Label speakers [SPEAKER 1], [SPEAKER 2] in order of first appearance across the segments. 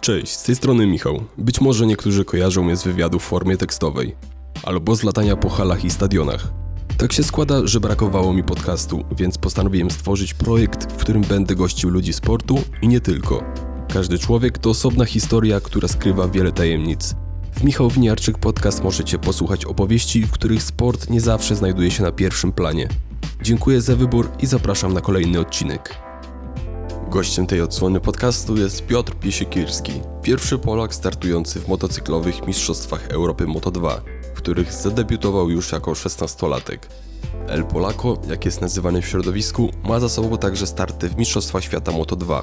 [SPEAKER 1] Cześć, z tej strony Michał. Być może niektórzy kojarzą mnie z wywiadu w formie tekstowej, albo z latania po halach i stadionach. Tak się składa, że brakowało mi podcastu, więc postanowiłem stworzyć projekt, w którym będę gościł ludzi sportu i nie tylko. Każdy człowiek to osobna historia, która skrywa wiele tajemnic. W Michał Winiarczyk podcast możecie posłuchać opowieści, w których sport nie zawsze znajduje się na pierwszym planie. Dziękuję za wybór i zapraszam na kolejny odcinek. Gościem tej odsłony podcastu jest Piotr Piesiekirski, pierwszy Polak startujący w motocyklowych Mistrzostwach Europy Moto2, w których zadebiutował już jako 16-latek. El Polaco, jak jest nazywany w środowisku, ma za sobą także starty w Mistrzostwach Świata Moto2.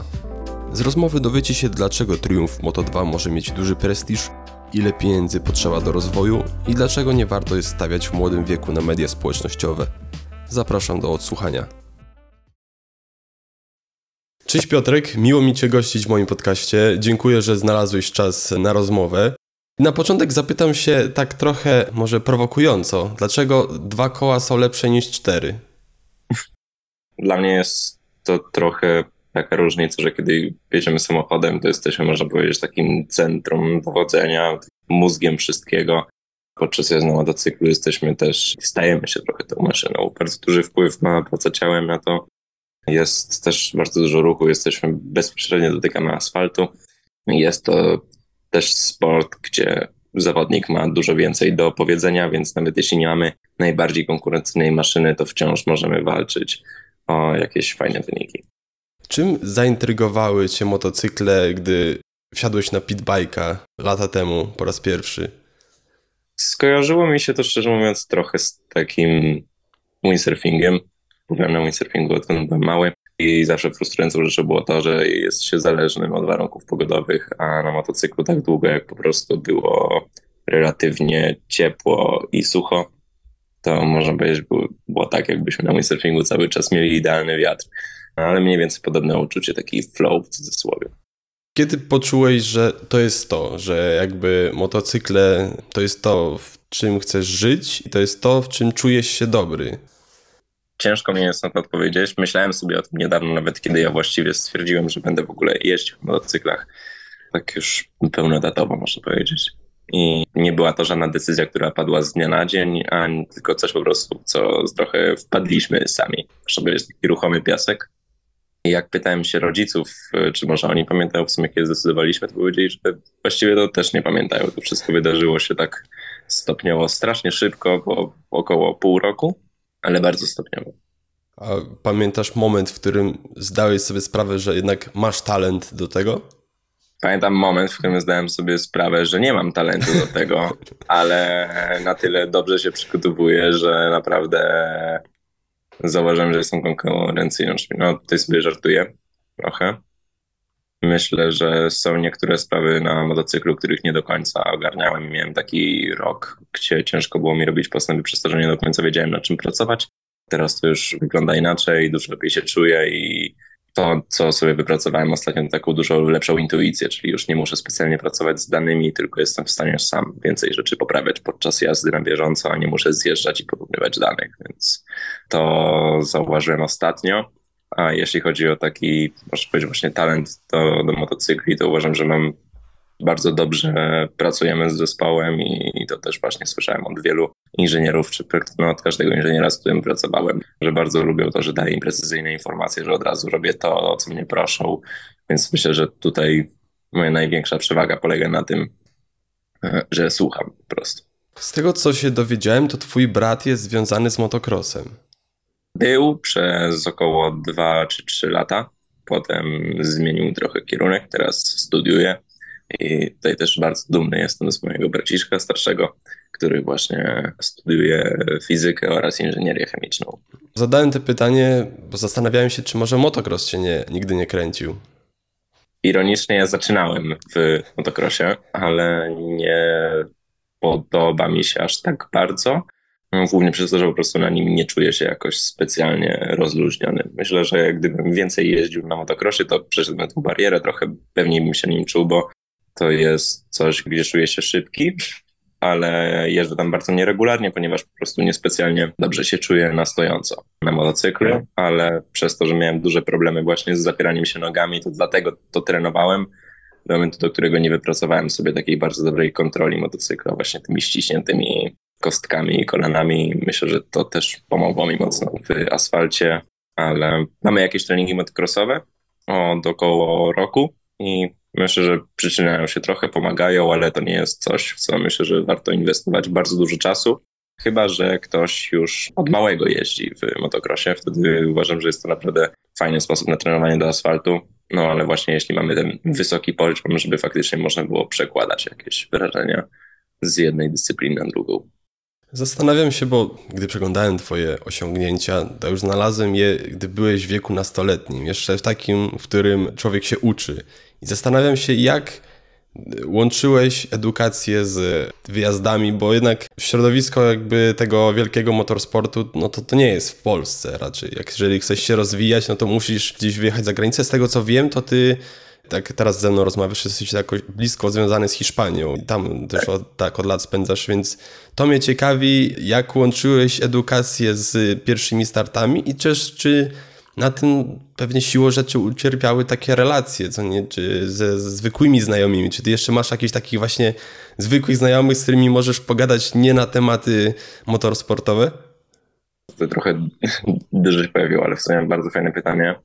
[SPEAKER 1] Z rozmowy dowiecie się, dlaczego triumf Moto2 może mieć duży prestiż, ile pieniędzy potrzeba do rozwoju i dlaczego nie warto jest stawiać w młodym wieku na media społecznościowe. Zapraszam do odsłuchania. Cześć Piotrek, miło mi Cię gościć w moim podcaście. Dziękuję, że znalazłeś czas na rozmowę. Na początek zapytam się tak trochę, może prowokująco, dlaczego dwa koła są lepsze niż cztery?
[SPEAKER 2] Dla mnie jest to trochę taka różnica, że kiedy jedziemy samochodem, to jesteśmy, można powiedzieć, takim centrum dowodzenia, mózgiem wszystkiego. Podczas jazdy na motocyklu jesteśmy też, stajemy się trochę tą maszyną. Bardzo duży wpływ ma praca ciałem na to, jest też bardzo dużo ruchu, jesteśmy bezpośrednio dotykamy asfaltu. Jest to też sport, gdzie zawodnik ma dużo więcej do powiedzenia, więc nawet jeśli nie mamy najbardziej konkurencyjnej maszyny, to wciąż możemy walczyć o jakieś fajne wyniki.
[SPEAKER 1] Czym zaintrygowały Cię motocykle, gdy wsiadłeś na pitbike'a lata temu po raz pierwszy?
[SPEAKER 2] Skojarzyło mi się to szczerze mówiąc trochę z takim windsurfingiem byłem na windsurfingu odkąd byłem mały i zawsze frustrującą rzeczą było to, że jest się zależnym od warunków pogodowych, a na motocyklu tak długo jak po prostu było relatywnie ciepło i sucho, to można powiedzieć było, było tak, jakbyśmy na windsurfingu cały czas mieli idealny wiatr, ale mniej więcej podobne uczucie, taki flow w cudzysłowie.
[SPEAKER 1] Kiedy poczułeś, że to jest to, że jakby motocykle to jest to, w czym chcesz żyć i to jest to, w czym czujesz się dobry?
[SPEAKER 2] Ciężko mi jest na to odpowiedzieć. Myślałem sobie o tym niedawno, nawet kiedy ja właściwie stwierdziłem, że będę w ogóle jeździł w motocyklach. Tak już pełnodatowo, można powiedzieć. I nie była to żadna decyzja, która padła z dnia na dzień, a tylko coś po prostu, co trochę wpadliśmy sami. Można powiedzieć, taki ruchomy piasek. I jak pytałem się rodziców, czy może oni pamiętają w sumie, kiedy zdecydowaliśmy, to powiedzieli, że właściwie to też nie pamiętają. To wszystko wydarzyło się tak stopniowo, strasznie szybko, bo około pół roku ale bardzo stopniowo.
[SPEAKER 1] A pamiętasz moment, w którym zdałeś sobie sprawę, że jednak masz talent do tego?
[SPEAKER 2] Pamiętam moment, w którym zdałem sobie sprawę, że nie mam talentu do tego, ale na tyle dobrze się przygotowuję, że naprawdę zauważyłem, że jestem konkurencyjną. No tutaj sobie żartuję trochę. Myślę, że są niektóre sprawy na motocyklu, których nie do końca ogarniałem. Miałem taki rok, gdzie ciężko było mi robić postępy przez to, że nie do końca wiedziałem nad czym pracować. Teraz to już wygląda inaczej, dużo lepiej się czuję i to, co sobie wypracowałem ostatnio, to taką dużo lepszą intuicję, czyli już nie muszę specjalnie pracować z danymi, tylko jestem w stanie sam więcej rzeczy poprawiać podczas jazdy na bieżąco, a nie muszę zjeżdżać i porównywać danych, więc to zauważyłem ostatnio. A jeśli chodzi o taki, można powiedzieć, właśnie talent do, do motocykli, to uważam, że mam bardzo dobrze pracujemy z zespołem i, to też właśnie słyszałem od wielu inżynierów, czy no, od każdego inżyniera, z którym pracowałem, że bardzo lubią to, że daję im precyzyjne informacje, że od razu robię to, o co mnie proszą. Więc myślę, że tutaj moja największa przewaga polega na tym, e, że słucham po prostu.
[SPEAKER 1] Z tego, co się dowiedziałem, to twój brat jest związany z motocrossem.
[SPEAKER 2] Był przez około 2 czy 3 lata. Potem zmienił trochę kierunek, teraz studiuje. I tutaj też bardzo dumny jestem z mojego braciszka starszego, który właśnie studiuje fizykę oraz inżynierię chemiczną.
[SPEAKER 1] Zadałem to pytanie, bo zastanawiałem się, czy może motocross się nie, nigdy nie kręcił.
[SPEAKER 2] Ironicznie ja zaczynałem w motocrossie, ale nie podoba mi się aż tak bardzo. No, głównie przez to, że po prostu na nim nie czuję się jakoś specjalnie rozluźniony. Myślę, że gdybym więcej jeździł na motocrossie, to przeszedłbym tę barierę, trochę pewniej bym się nim czuł, bo to jest coś, gdzie czuję się szybki, ale jeżdżę tam bardzo nieregularnie, ponieważ po prostu niespecjalnie dobrze się czuję na stojąco na motocyklu, ale przez to, że miałem duże problemy właśnie z zapieraniem się nogami, to dlatego to trenowałem, do momentu, do którego nie wypracowałem sobie takiej bardzo dobrej kontroli motocykla, właśnie tymi ściśniętymi kostkami i kolanami. Myślę, że to też pomogło mi mocno w asfalcie, ale mamy jakieś treningi motocrossowe od około roku i myślę, że przyczyniają się trochę, pomagają, ale to nie jest coś, w co myślę, że warto inwestować bardzo dużo czasu. Chyba, że ktoś już od małego jeździ w motocrossie, wtedy uważam, że jest to naprawdę fajny sposób na trenowanie do asfaltu. No ale właśnie jeśli mamy ten wysoki poziom, żeby faktycznie można było przekładać jakieś wrażenia z jednej dyscypliny na drugą.
[SPEAKER 1] Zastanawiam się, bo gdy przeglądałem Twoje osiągnięcia, to już znalazłem je, gdy byłeś w wieku nastoletnim, jeszcze w takim, w którym człowiek się uczy. I zastanawiam się, jak łączyłeś edukację z wyjazdami, bo jednak środowisko jakby tego wielkiego motorsportu, no to to nie jest w Polsce raczej. Jak jeżeli chcesz się rozwijać, no to musisz gdzieś wyjechać za granicę. Z tego co wiem, to ty tak teraz ze mną rozmawiasz, jesteś jakoś blisko związany z Hiszpanią tam też od, tak od lat spędzasz, więc to mnie ciekawi, jak łączyłeś edukację z pierwszymi startami i też czy na tym pewnie siłą rzeczy ucierpiały takie relacje, co nie, czy ze, zwykłymi znajomymi, czy ty jeszcze masz jakichś takich właśnie zwykłych znajomych, z którymi możesz pogadać nie na tematy motorsportowe?
[SPEAKER 2] To trochę się pojawiło, ale w sumie bardzo fajne pytanie.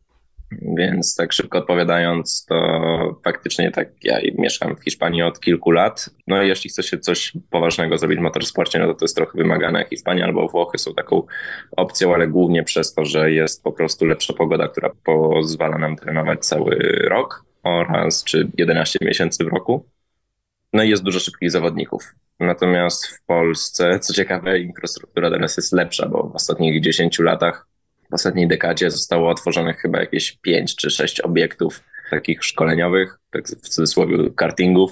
[SPEAKER 2] Więc tak szybko odpowiadając, to faktycznie tak ja mieszkam w Hiszpanii od kilku lat. No i jeśli chce się coś poważnego zrobić w motorsporcie, no to to jest trochę wymagane. Hiszpania albo Włochy są taką opcją, ale głównie przez to, że jest po prostu lepsza pogoda, która pozwala nam trenować cały rok oraz czy 11 miesięcy w roku. No i jest dużo szybkich zawodników. Natomiast w Polsce, co ciekawe, infrastruktura teraz jest lepsza, bo w ostatnich 10 latach w ostatniej dekadzie zostało otworzonych chyba jakieś pięć czy sześć obiektów takich szkoleniowych, tak w cudzysłowie kartingów,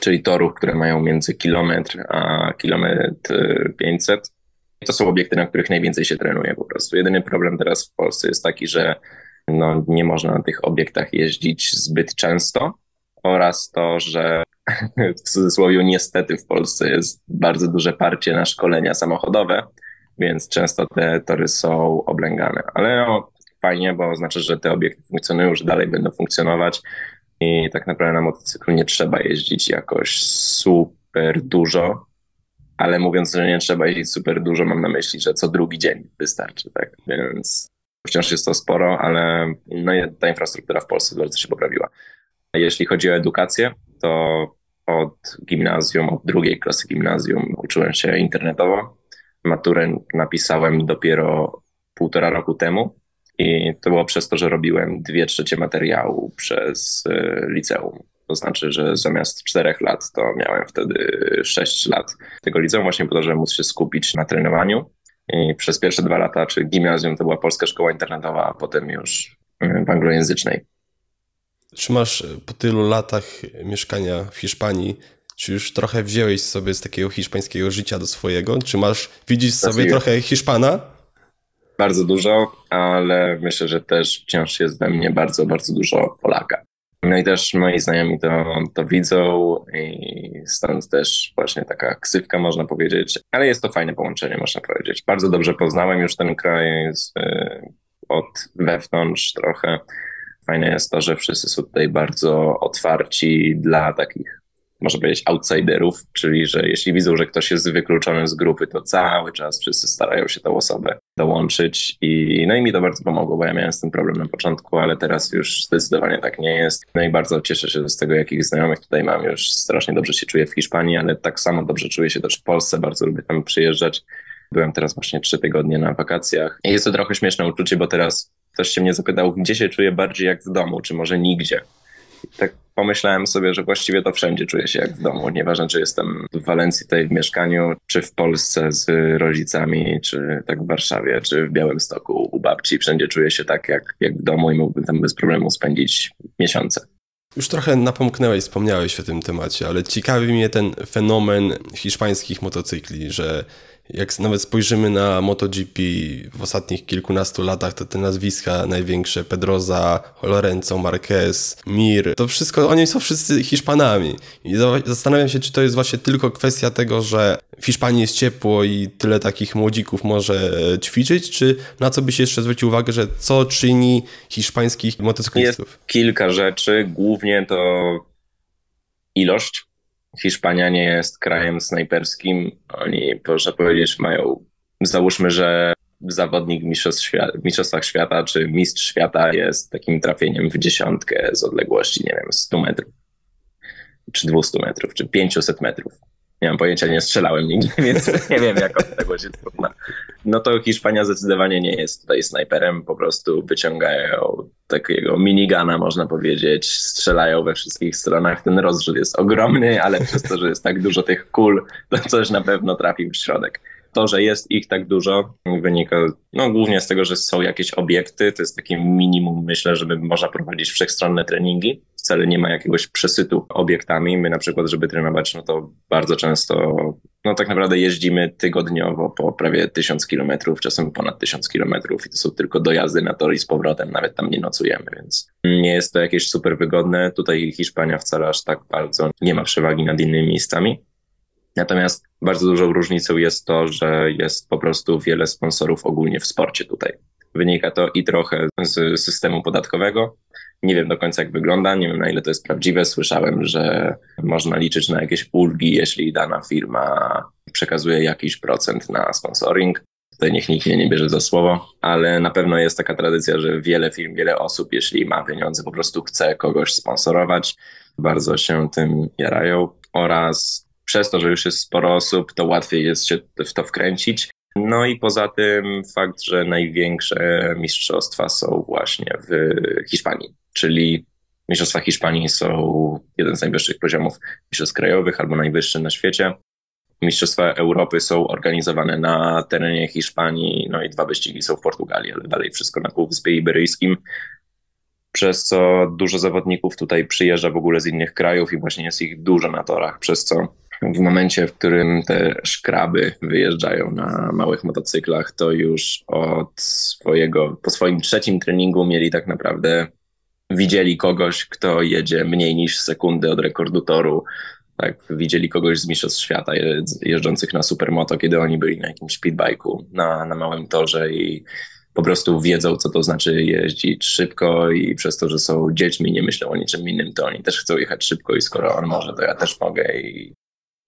[SPEAKER 2] czyli torów, które mają między kilometr a kilometr 500. To są obiekty, na których najwięcej się trenuje po prostu. Jedyny problem teraz w Polsce jest taki, że no, nie można na tych obiektach jeździć zbyt często oraz to, że w cudzysłowie niestety w Polsce jest bardzo duże parcie na szkolenia samochodowe, więc często te tory są oblęgane. Ale no, fajnie, bo znaczy, że te obiekty funkcjonują, że dalej będą funkcjonować i tak naprawdę na motocyklu nie trzeba jeździć jakoś super dużo, ale mówiąc, że nie trzeba jeździć super dużo, mam na myśli, że co drugi dzień wystarczy, tak? Więc wciąż jest to sporo, ale no, ta infrastruktura w Polsce bardzo się poprawiła. Jeśli chodzi o edukację, to od gimnazjum, od drugiej klasy gimnazjum uczyłem się internetowo maturę napisałem dopiero półtora roku temu i to było przez to, że robiłem dwie trzecie materiału przez e, liceum. To znaczy, że zamiast czterech lat, to miałem wtedy sześć lat tego liceum, właśnie po to, żeby móc się skupić na trenowaniu. I przez pierwsze dwa lata, czy gimnazjum, to była polska szkoła internetowa, a potem już e, w anglojęzycznej.
[SPEAKER 1] Czy masz po tylu latach mieszkania w Hiszpanii czy już trochę wziąłeś sobie z takiego hiszpańskiego życia do swojego? Czy masz, widzisz sobie trochę Hiszpana?
[SPEAKER 2] Bardzo dużo, ale myślę, że też wciąż jest we mnie bardzo, bardzo dużo Polaka. No i też moi znajomi to, to widzą i stąd też właśnie taka ksywka można powiedzieć, ale jest to fajne połączenie można powiedzieć. Bardzo dobrze poznałem już ten kraj z, y, od wewnątrz trochę. Fajne jest to, że wszyscy są tutaj bardzo otwarci dla takich można powiedzieć, outsiderów, czyli że jeśli widzą, że ktoś jest wykluczony z grupy, to cały czas wszyscy starają się tą osobę dołączyć i no i mi to bardzo pomogło, bo ja miałem z tym problem na początku, ale teraz już zdecydowanie tak nie jest. No i bardzo cieszę się z tego, jakich znajomych tutaj mam. Już strasznie dobrze się czuję w Hiszpanii, ale tak samo dobrze czuję się też w Polsce, bardzo lubię tam przyjeżdżać. Byłem teraz właśnie trzy tygodnie na wakacjach i jest to trochę śmieszne uczucie, bo teraz ktoś się mnie zapytał, gdzie się czuję bardziej jak w domu, czy może nigdzie tak pomyślałem sobie, że właściwie to wszędzie czuję się jak w domu. Nieważne, czy jestem w Walencji, tutaj w mieszkaniu, czy w Polsce z rodzicami, czy tak w Warszawie, czy w Białymstoku u babci. Wszędzie czuję się tak jak, jak w domu i mógłbym tam bez problemu spędzić miesiące.
[SPEAKER 1] Już trochę napomknęłeś, wspomniałeś o tym temacie, ale ciekawi mnie ten fenomen hiszpańskich motocykli, że jak nawet spojrzymy na MotoGP w ostatnich kilkunastu latach, to te nazwiska największe, Pedroza, Lorenzo, Marquez, Mir, to wszystko, oni są wszyscy Hiszpanami. I zastanawiam się, czy to jest właśnie tylko kwestia tego, że w Hiszpanii jest ciepło i tyle takich młodzików może ćwiczyć, czy na co byś jeszcze zwrócił uwagę, że co czyni hiszpańskich motocyklistów?
[SPEAKER 2] Jest kilka rzeczy, głównie to ilość. Hiszpania nie jest krajem snajperskim. Oni, proszę powiedzieć, mają, załóżmy, że zawodnik w Mistrzostwach Świata czy Mistrz Świata jest takim trafieniem w dziesiątkę z odległości, nie wiem, 100 metrów, czy 200 metrów, czy 500 metrów. Nie mam pojęcia, nie strzelałem nigdy, więc nie wiem, jaka odległość jest trudna. No to Hiszpania zdecydowanie nie jest tutaj snajperem, po prostu wyciągają takiego minigana, można powiedzieć, strzelają we wszystkich stronach. Ten rozrzut jest ogromny, ale przez to, że jest tak dużo tych kul, to coś na pewno trafi w środek to, że jest ich tak dużo, wynika no, głównie z tego, że są jakieś obiekty. To jest takie minimum, myślę, żeby można prowadzić wszechstronne treningi. Wcale nie ma jakiegoś przesytu obiektami. My na przykład, żeby trenować, no to bardzo często, no tak naprawdę jeździmy tygodniowo po prawie tysiąc kilometrów, czasem ponad tysiąc kilometrów i to są tylko dojazdy na tor i z powrotem, nawet tam nie nocujemy, więc nie jest to jakieś super wygodne. Tutaj Hiszpania wcale aż tak bardzo nie ma przewagi nad innymi miejscami. Natomiast bardzo dużą różnicą jest to, że jest po prostu wiele sponsorów ogólnie w sporcie tutaj. Wynika to i trochę z systemu podatkowego. Nie wiem do końca, jak wygląda, nie wiem na ile to jest prawdziwe. Słyszałem, że można liczyć na jakieś ulgi, jeśli dana firma przekazuje jakiś procent na sponsoring. Tutaj niech nikt mnie nie bierze za słowo, ale na pewno jest taka tradycja, że wiele firm, wiele osób, jeśli ma pieniądze, po prostu chce kogoś sponsorować. Bardzo się tym jarają oraz przez to, że już jest sporo osób, to łatwiej jest się w to wkręcić. No i poza tym fakt, że największe mistrzostwa są właśnie w Hiszpanii, czyli Mistrzostwa Hiszpanii są jeden z najwyższych poziomów mistrzostw krajowych albo najwyższy na świecie. Mistrzostwa Europy są organizowane na terenie Hiszpanii, no i dwa wyścigi są w Portugalii, ale dalej wszystko na Półwyspie Iberyjskim, przez co dużo zawodników tutaj przyjeżdża w ogóle z innych krajów i właśnie jest ich dużo na torach, przez co w momencie, w którym te szkraby wyjeżdżają na małych motocyklach, to już od swojego, po swoim trzecim treningu mieli tak naprawdę, widzieli kogoś, kto jedzie mniej niż sekundy od rekordu toru. Tak, widzieli kogoś z Mistrzostw Świata jeżdżących na supermoto, kiedy oni byli na jakimś speedbike'u na, na małym torze i po prostu wiedzą, co to znaczy jeździć szybko i przez to, że są dziećmi, nie myślą o niczym innym, to oni też chcą jechać szybko i skoro on może, to ja też mogę i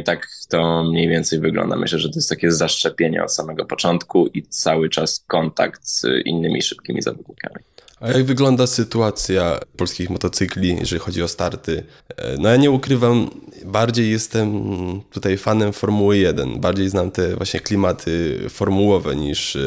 [SPEAKER 2] tak to mniej więcej wygląda. Myślę, że to jest takie zaszczepienie od samego początku i cały czas kontakt z innymi szybkimi zawodnikami.
[SPEAKER 1] A jak wygląda sytuacja polskich motocykli, jeżeli chodzi o starty? No ja nie ukrywam, bardziej jestem tutaj fanem Formuły 1. Bardziej znam te właśnie klimaty formułowe niż e,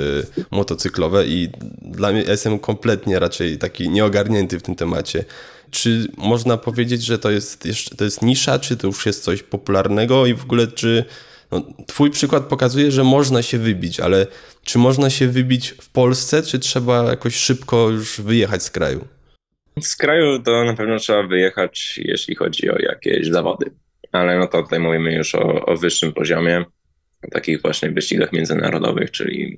[SPEAKER 1] motocyklowe i dla mnie ja jestem kompletnie raczej taki nieogarnięty w tym temacie. Czy można powiedzieć, że to jest, jeszcze, to jest nisza, czy to już jest coś popularnego i w ogóle czy no, twój przykład pokazuje, że można się wybić, ale czy można się wybić w Polsce, czy trzeba jakoś szybko już wyjechać z kraju?
[SPEAKER 2] Z kraju to na pewno trzeba wyjechać, jeśli chodzi o jakieś zawody. Ale no to tutaj mówimy już o, o wyższym poziomie, o takich właśnie wyścigach międzynarodowych, czyli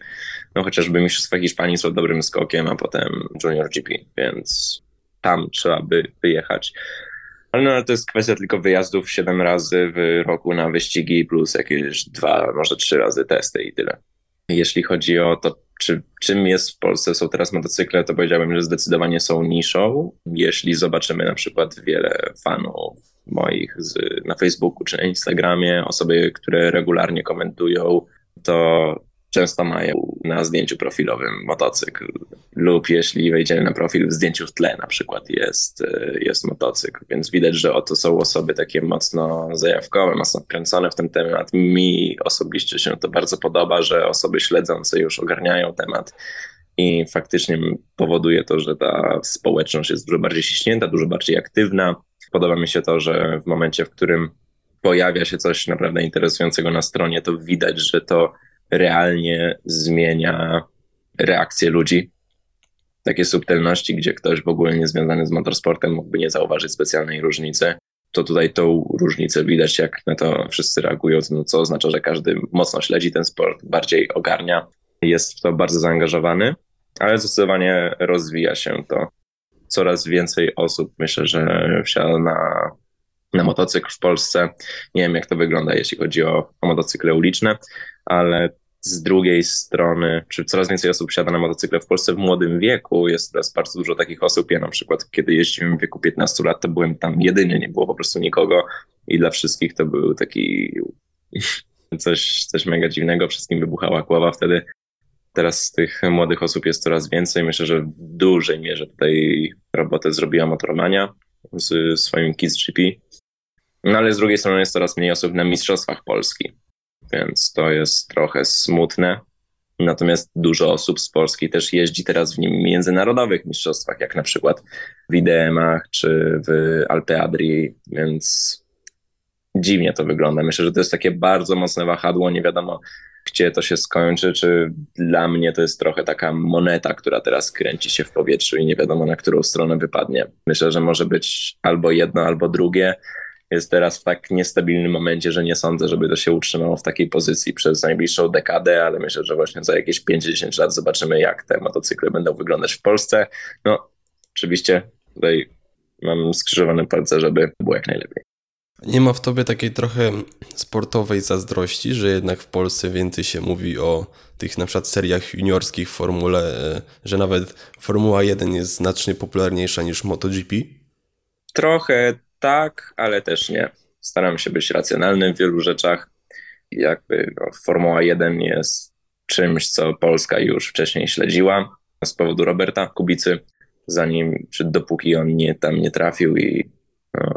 [SPEAKER 2] no chociażby Mistrzostwa Hiszpanii są dobrym skokiem, a potem Junior GP, więc tam trzeba by wyjechać. Ale, no, to jest kwestia tylko wyjazdów 7 razy w roku na wyścigi, plus jakieś dwa, może trzy razy testy i tyle. Jeśli chodzi o to, czy, czym jest w Polsce są teraz motocykle, to powiedziałbym, że zdecydowanie są niszą. Jeśli zobaczymy na przykład wiele fanów moich z, na Facebooku czy na Instagramie, osoby, które regularnie komentują, to często mają na zdjęciu profilowym motocykl lub jeśli wejdziemy na profil w zdjęciu w tle na przykład jest, e, jest motocykl, więc widać, że oto są osoby takie mocno zajawkowe, mocno wkręcone w ten temat. Mi osobiście się to bardzo podoba, że osoby śledzące już ogarniają temat i faktycznie powoduje to, że ta społeczność jest dużo bardziej ściśnięta, dużo bardziej aktywna. Podoba mi się to, że w momencie, w którym pojawia się coś naprawdę interesującego na stronie, to widać, że to realnie zmienia reakcję ludzi. Takie subtelności, gdzie ktoś w ogóle niezwiązany z motorsportem mógłby nie zauważyć specjalnej różnicy, to tutaj tą różnicę widać, jak na to wszyscy reagują, no co oznacza, że każdy mocno śledzi ten sport, bardziej ogarnia, jest w to bardzo zaangażowany, ale zdecydowanie rozwija się to. Coraz więcej osób myślę, że wsiada na, na motocykl w Polsce. Nie wiem, jak to wygląda, jeśli chodzi o, o motocykle uliczne, ale z drugiej strony, czy coraz więcej osób wsiada na motocykle w Polsce w młodym wieku. Jest teraz bardzo dużo takich osób. Ja na przykład, kiedy jeździłem w wieku 15 lat, to byłem tam jedyny, nie było po prostu nikogo i dla wszystkich to był taki coś, coś mega dziwnego. Wszystkim wybuchała głowa wtedy. Teraz tych młodych osób jest coraz więcej. Myślę, że w dużej mierze tutaj robotę zrobiła Motormania z swoim Kids GP. No ale z drugiej strony jest coraz mniej osób na Mistrzostwach Polski, więc to jest trochę smutne. Natomiast dużo osób z Polski też jeździ teraz w międzynarodowych mistrzostwach, jak na przykład w IDM-ach czy w Alpe Adrii, więc dziwnie to wygląda. Myślę, że to jest takie bardzo mocne wahadło, nie wiadomo gdzie to się skończy, czy dla mnie to jest trochę taka moneta, która teraz kręci się w powietrzu i nie wiadomo na którą stronę wypadnie. Myślę, że może być albo jedno, albo drugie. Jest teraz w tak niestabilnym momencie, że nie sądzę, żeby to się utrzymało w takiej pozycji przez najbliższą dekadę, ale myślę, że właśnie za jakieś 5-10 lat zobaczymy, jak te motocykle będą wyglądać w Polsce. No, oczywiście tutaj mam skrzyżowane palce, żeby było jak najlepiej.
[SPEAKER 1] Nie ma w tobie takiej trochę sportowej zazdrości, że jednak w Polsce więcej się mówi o tych na przykład seriach juniorskich w formule, e, że nawet Formuła 1 jest znacznie popularniejsza niż MotoGP?
[SPEAKER 2] Trochę tak, ale też nie. Staram się być racjonalny w wielu rzeczach. Jakby no, Formuła 1 jest czymś, co Polska już wcześniej śledziła z powodu Roberta Kubicy, zanim, czy dopóki on nie, tam nie trafił i no,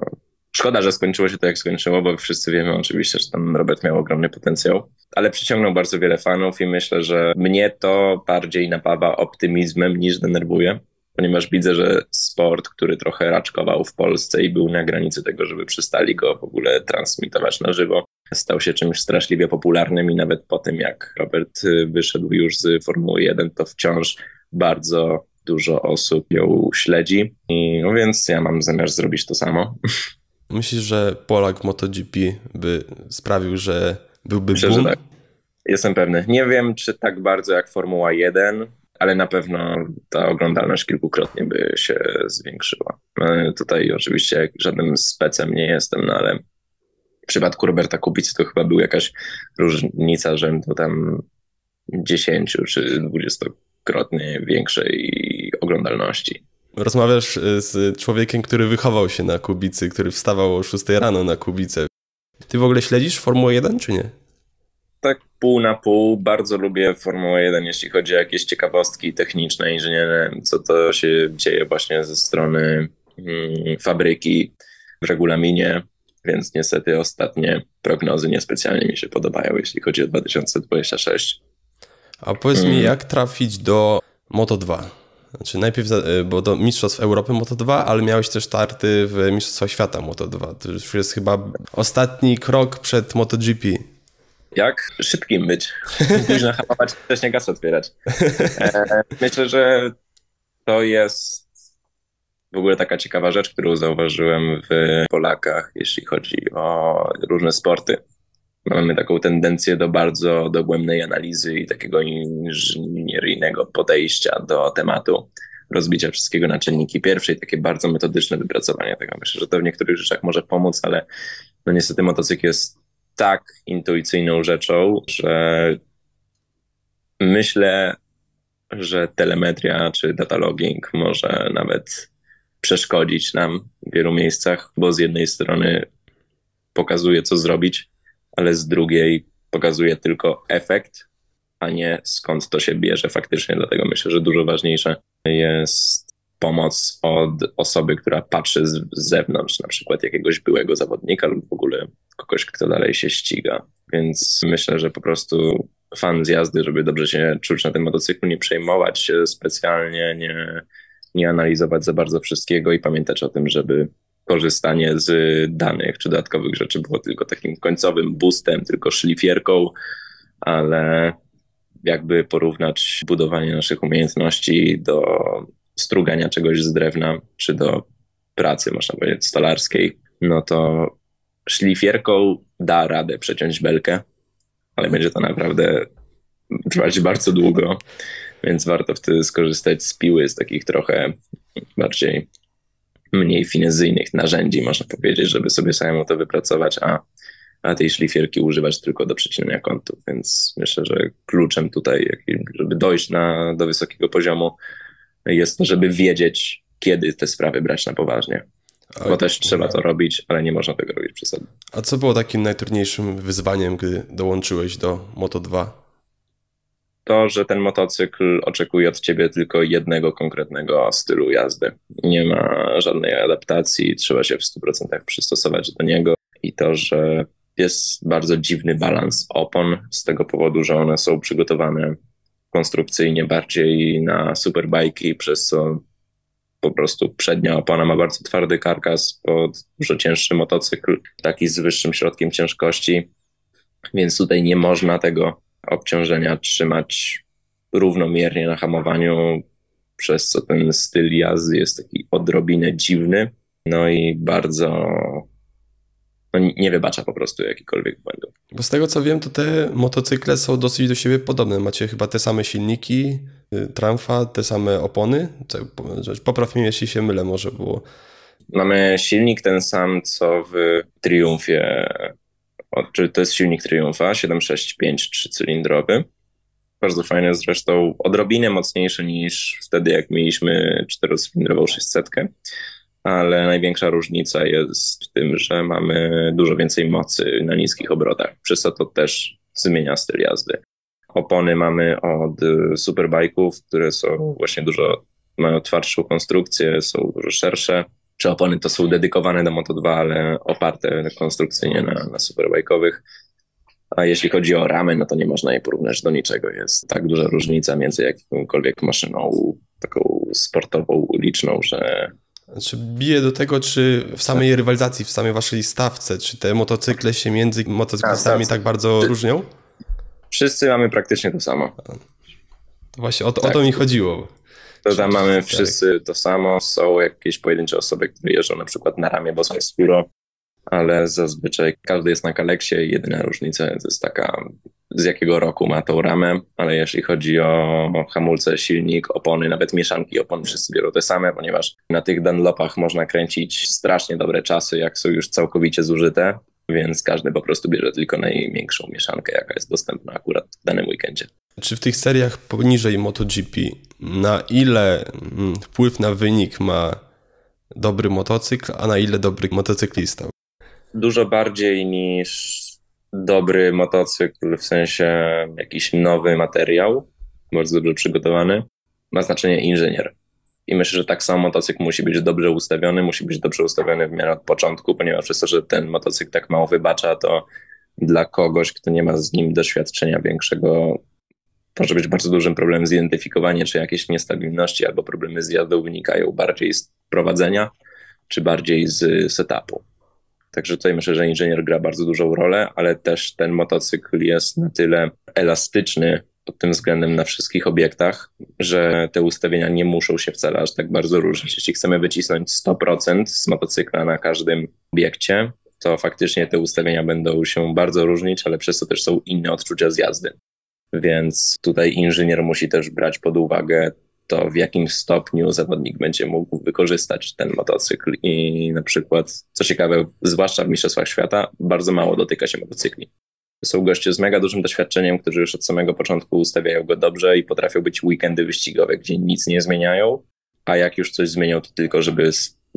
[SPEAKER 2] Szkoda, że skończyło się to jak skończyło, bo wszyscy wiemy oczywiście, że tam Robert miał ogromny potencjał, ale przyciągnął bardzo wiele fanów i myślę, że mnie to bardziej napawa optymizmem niż denerwuje, ponieważ widzę, że sport, który trochę raczkował w Polsce i był na granicy tego, żeby przestali go w ogóle transmitować na żywo, stał się czymś straszliwie popularnym i nawet po tym, jak Robert wyszedł już z Formuły 1, to wciąż bardzo dużo osób ją śledzi. I no więc ja mam zamiar zrobić to samo.
[SPEAKER 1] Myślisz, że Polak MotoGP by sprawił, że byłby
[SPEAKER 2] Myślę,
[SPEAKER 1] boom?
[SPEAKER 2] że tak. Jestem pewny. Nie wiem, czy tak bardzo jak Formuła 1, ale na pewno ta oglądalność kilkukrotnie by się zwiększyła. No, tutaj oczywiście żadnym specem nie jestem, no ale w przypadku Roberta Kubicy to chyba była jakaś różnica rzędu tam 10 czy 20-krotnie większej oglądalności.
[SPEAKER 1] Rozmawiasz y, z człowiekiem, który wychował się na Kubicy, który wstawał o 6 rano na Kubicę. Ty w ogóle śledzisz Formułę 1 czy nie?
[SPEAKER 2] Tak pół na pół. Bardzo lubię Formułę 1, jeśli chodzi o jakieś ciekawostki techniczne, inżynierne, co to się dzieje właśnie ze strony hmm, fabryki w regulaminie, więc niestety ostatnie prognozy niespecjalnie mi się podobają, jeśli chodzi o 2026.
[SPEAKER 1] A powiedz hmm. mi, mm. jak trafić do Moto 2? Znaczy najpierw, e, bo do Mistrzostw Europy Moto2, ale miałeś też starty w Mistrzostwach Świata Moto2. To już jest chyba ostatni krok przed MotoGP.
[SPEAKER 2] Jak szybkim być? Późno hamować, nie gaz otwierać. E, myślę, że to jest w ogóle taka ciekawa rzecz, którą zauważyłem w Polakach, jeśli chodzi o różne sporty. Mamy taką tendencję do bardzo dogłębnej analizy i takiego inżynieryjnego podejścia do tematu, rozbicia wszystkiego na czynniki pierwsze i takie bardzo metodyczne wypracowanie tego. Myślę, że to w niektórych rzeczach może pomóc, ale no niestety motocykl jest tak intuicyjną rzeczą, że myślę, że telemetria czy data logging może nawet przeszkodzić nam w wielu miejscach, bo z jednej strony pokazuje, co zrobić, ale z drugiej pokazuje tylko efekt, a nie skąd to się bierze faktycznie. Dlatego myślę, że dużo ważniejsze jest pomoc od osoby, która patrzy z zewnątrz, na przykład jakiegoś byłego zawodnika lub w ogóle kogoś, kto dalej się ściga. Więc myślę, że po prostu fan z jazdy, żeby dobrze się czuć na tym motocyklu, nie przejmować się specjalnie, nie, nie analizować za bardzo wszystkiego i pamiętać o tym, żeby korzystanie z danych czy dodatkowych rzeczy było tylko takim końcowym boostem, tylko szlifierką, ale jakby porównać budowanie naszych umiejętności do strugania czegoś z drewna, czy do pracy, można powiedzieć, stolarskiej, no to szlifierką da radę przeciąć belkę, ale będzie to naprawdę trwać bardzo długo, więc warto wtedy skorzystać z piły, z takich trochę bardziej mniej finezyjnych narzędzi, można powiedzieć, żeby sobie samemu to wypracować, a, a tej szlifierki używać tylko do przecinania kątów, więc myślę, że kluczem tutaj, żeby dojść na, do wysokiego poziomu jest to, żeby wiedzieć, kiedy te sprawy brać na poważnie. Bo też trzeba to robić, ale nie można tego robić przesadnie.
[SPEAKER 1] A co było takim najtrudniejszym wyzwaniem, gdy dołączyłeś do Moto2?
[SPEAKER 2] To, że ten motocykl oczekuje od ciebie tylko jednego konkretnego stylu jazdy. Nie ma żadnej adaptacji, trzeba się w 100% przystosować do niego i to, że jest bardzo dziwny balans opon z tego powodu, że one są przygotowane konstrukcyjnie bardziej na superbajki, przez co po prostu przednia opona ma bardzo twardy karkas pod dużo cięższy motocykl, taki z wyższym środkiem ciężkości, więc tutaj nie można tego obciążenia trzymać równomiernie na hamowaniu, przez co ten styl jazdy jest taki odrobinę dziwny, no i bardzo no, nie wybacza po prostu jakichkolwiek błędów.
[SPEAKER 1] Bo z tego co wiem, to te motocykle są dosyć do siebie podobne. Macie chyba te same silniki, y, tramfa, te same opony. Popraw mnie, jeśli się mylę, może było.
[SPEAKER 2] Mamy silnik ten sam, co w Triumfie. Czyli to jest silnik Triumfa 765 trzycylindrowy. Bardzo fajny zresztą, odrobinę mocniejszy niż wtedy, jak mieliśmy czterocylindrową 600 ale największa różnica jest w tym, że mamy dużo więcej mocy na niskich obrotach, przez co to też zmienia styl jazdy. Opony mamy od superbajków, które są właśnie dużo, mają twardszą konstrukcję, są dużo szersze. Czy opony to są dedykowane do Moto2, ale oparte konstrukcyjnie na, na superbajkowych. A jeśli chodzi o ramy, no to nie można je porównać do niczego. Jest tak duża różnica między jakąkolwiek maszyną taką sportową, uliczną, że
[SPEAKER 1] czy bije do tego, czy w samej rywalizacji, w samej waszej stawce, czy te motocykle się między motocyklistami tak, tak bardzo różnią?
[SPEAKER 2] Wszyscy mamy praktycznie to samo.
[SPEAKER 1] To właśnie o to, tak. o to mi chodziło.
[SPEAKER 2] To tam mamy wszyscy to samo. Są jakieś pojedyncze osoby, które jeżdżą na przykład na ramię boską skóro, ale zazwyczaj każdy jest na kaleksie i jedyna różnica jest taka z jakiego roku ma tą ramę, ale jeśli chodzi o hamulce, silnik, opony, nawet mieszanki opon, wszyscy biorą te same, ponieważ na tych Dunlopach można kręcić strasznie dobre czasy, jak są już całkowicie zużyte, więc każdy po prostu bierze tylko największą mieszankę, jaka jest dostępna akurat w danym weekendzie.
[SPEAKER 1] Czy w tych seriach poniżej MotoGP, na ile mm, wpływ na wynik ma dobry motocykl, a na ile dobry motocyklista?
[SPEAKER 2] Dużo bardziej niż dobry motocykl, w sensie jakiś nowy materiał, bardzo dobrze przygotowany, ma znaczenie inżynier. I myślę, że tak samo motocykl musi być dobrze ustawiony, musi być dobrze ustawiony w miarę od początku, ponieważ przez to, że ten motocykl tak mało wybacza, to dla kogoś, kto nie ma z nim doświadczenia większego, może być bardzo dużym problemem zidentyfikowanie, czy jakieś niestabilności albo problemy z jazdą wynikają bardziej z prowadzenia, czy bardziej z setupu. Także tutaj myślę, że inżynier gra bardzo dużą rolę, ale też ten motocykl jest na tyle elastyczny pod tym względem na wszystkich obiektach, że te ustawienia nie muszą się wcale aż tak bardzo różnić. Jeśli chcemy wycisnąć 100% z motocykla na każdym obiekcie, to faktycznie te ustawienia będą się bardzo różnić, ale przez to też są inne odczucia z jazdy. Więc tutaj inżynier musi też brać pod uwagę to w jakim stopniu zawodnik będzie mógł wykorzystać ten motocykl. I na przykład, co ciekawe, zwłaszcza w Mistrzostwach Świata, bardzo mało dotyka się motocykli. Są goście z mega dużym doświadczeniem, którzy już od samego początku ustawiają go dobrze i potrafią być weekendy wyścigowe, gdzie nic nie zmieniają, a jak już coś zmienią, to tylko, żeby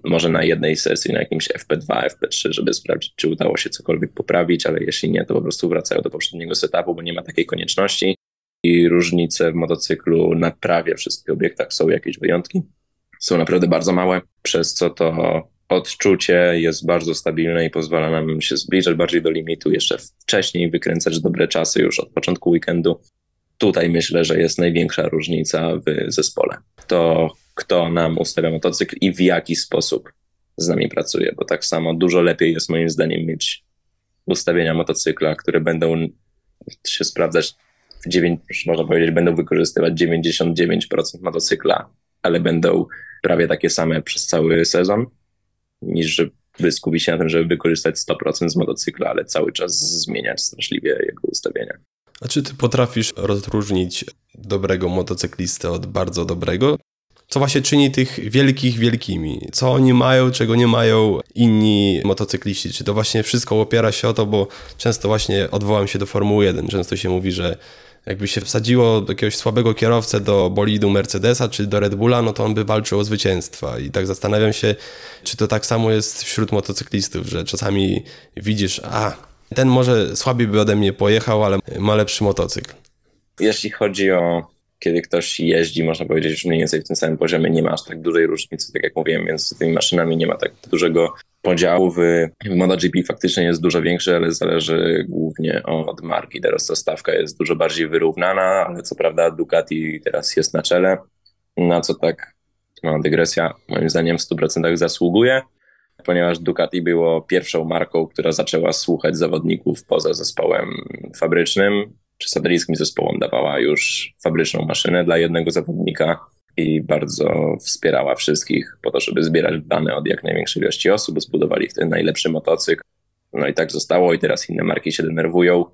[SPEAKER 2] może na jednej sesji, na jakimś FP2, FP3, żeby sprawdzić, czy udało się cokolwiek poprawić, ale jeśli nie, to po prostu wracają do poprzedniego setupu, bo nie ma takiej konieczności i różnice w motocyklu na prawie wszystkich obiektach są jakieś wyjątki. Są naprawdę bardzo małe, przez co to odczucie jest bardzo stabilne i pozwala nam się zbliżać bardziej do limitu, jeszcze wcześniej wykręcać dobre czasy już od początku weekendu. Tutaj myślę, że jest największa różnica w zespole. To, kto nam ustawia motocykl i w jaki sposób z nami pracuje, bo tak samo dużo lepiej jest moim zdaniem mieć ustawienia motocykla, które będą się sprawdzać 9, można powiedzieć, będą wykorzystywać 99% motocykla, ale będą prawie takie same przez cały sezon, niż żeby skupić się na tym, żeby wykorzystać 100% z motocykla, ale cały czas zmieniać straszliwie jego ustawienia.
[SPEAKER 1] A czy ty potrafisz rozróżnić dobrego motocyklistę od bardzo dobrego? co właśnie czyni tych wielkich wielkimi. Co oni mają, czego nie mają inni motocykliści. Czy to właśnie wszystko opiera się o to, bo często właśnie odwołam się do Formuły 1. Często się mówi, że jakby się wsadziło jakiegoś słabego kierowcę do bolidu Mercedesa czy do Red Bulla, no to on by walczył o zwycięstwa. I tak zastanawiam się, czy to tak samo jest wśród motocyklistów, że czasami widzisz, a ten może słabiej by ode mnie pojechał, ale ma lepszy motocykl.
[SPEAKER 2] Jeśli chodzi o kiedy ktoś jeździ, można powiedzieć, że mniej więcej w tym samym poziomie nie ma aż tak dużej różnicy, tak jak mówiłem, więc z tymi maszynami nie ma tak dużego podziału. W, MotoGP faktycznie jest dużo większy, ale zależy głównie od marki. Teraz ta stawka jest dużo bardziej wyrównana, ale co prawda Ducati teraz jest na czele, na co tak, mała dygresja, moim zdaniem w 100% zasługuje, ponieważ Ducati było pierwszą marką, która zaczęła słuchać zawodników poza zespołem fabrycznym, czy satelickim zespołom dawała już fabryczną maszynę dla jednego zawodnika i bardzo wspierała wszystkich po to, żeby zbierać dane od jak największej ilości osób, zbudowali ten najlepszy motocykl. No i tak zostało i teraz inne marki się denerwują.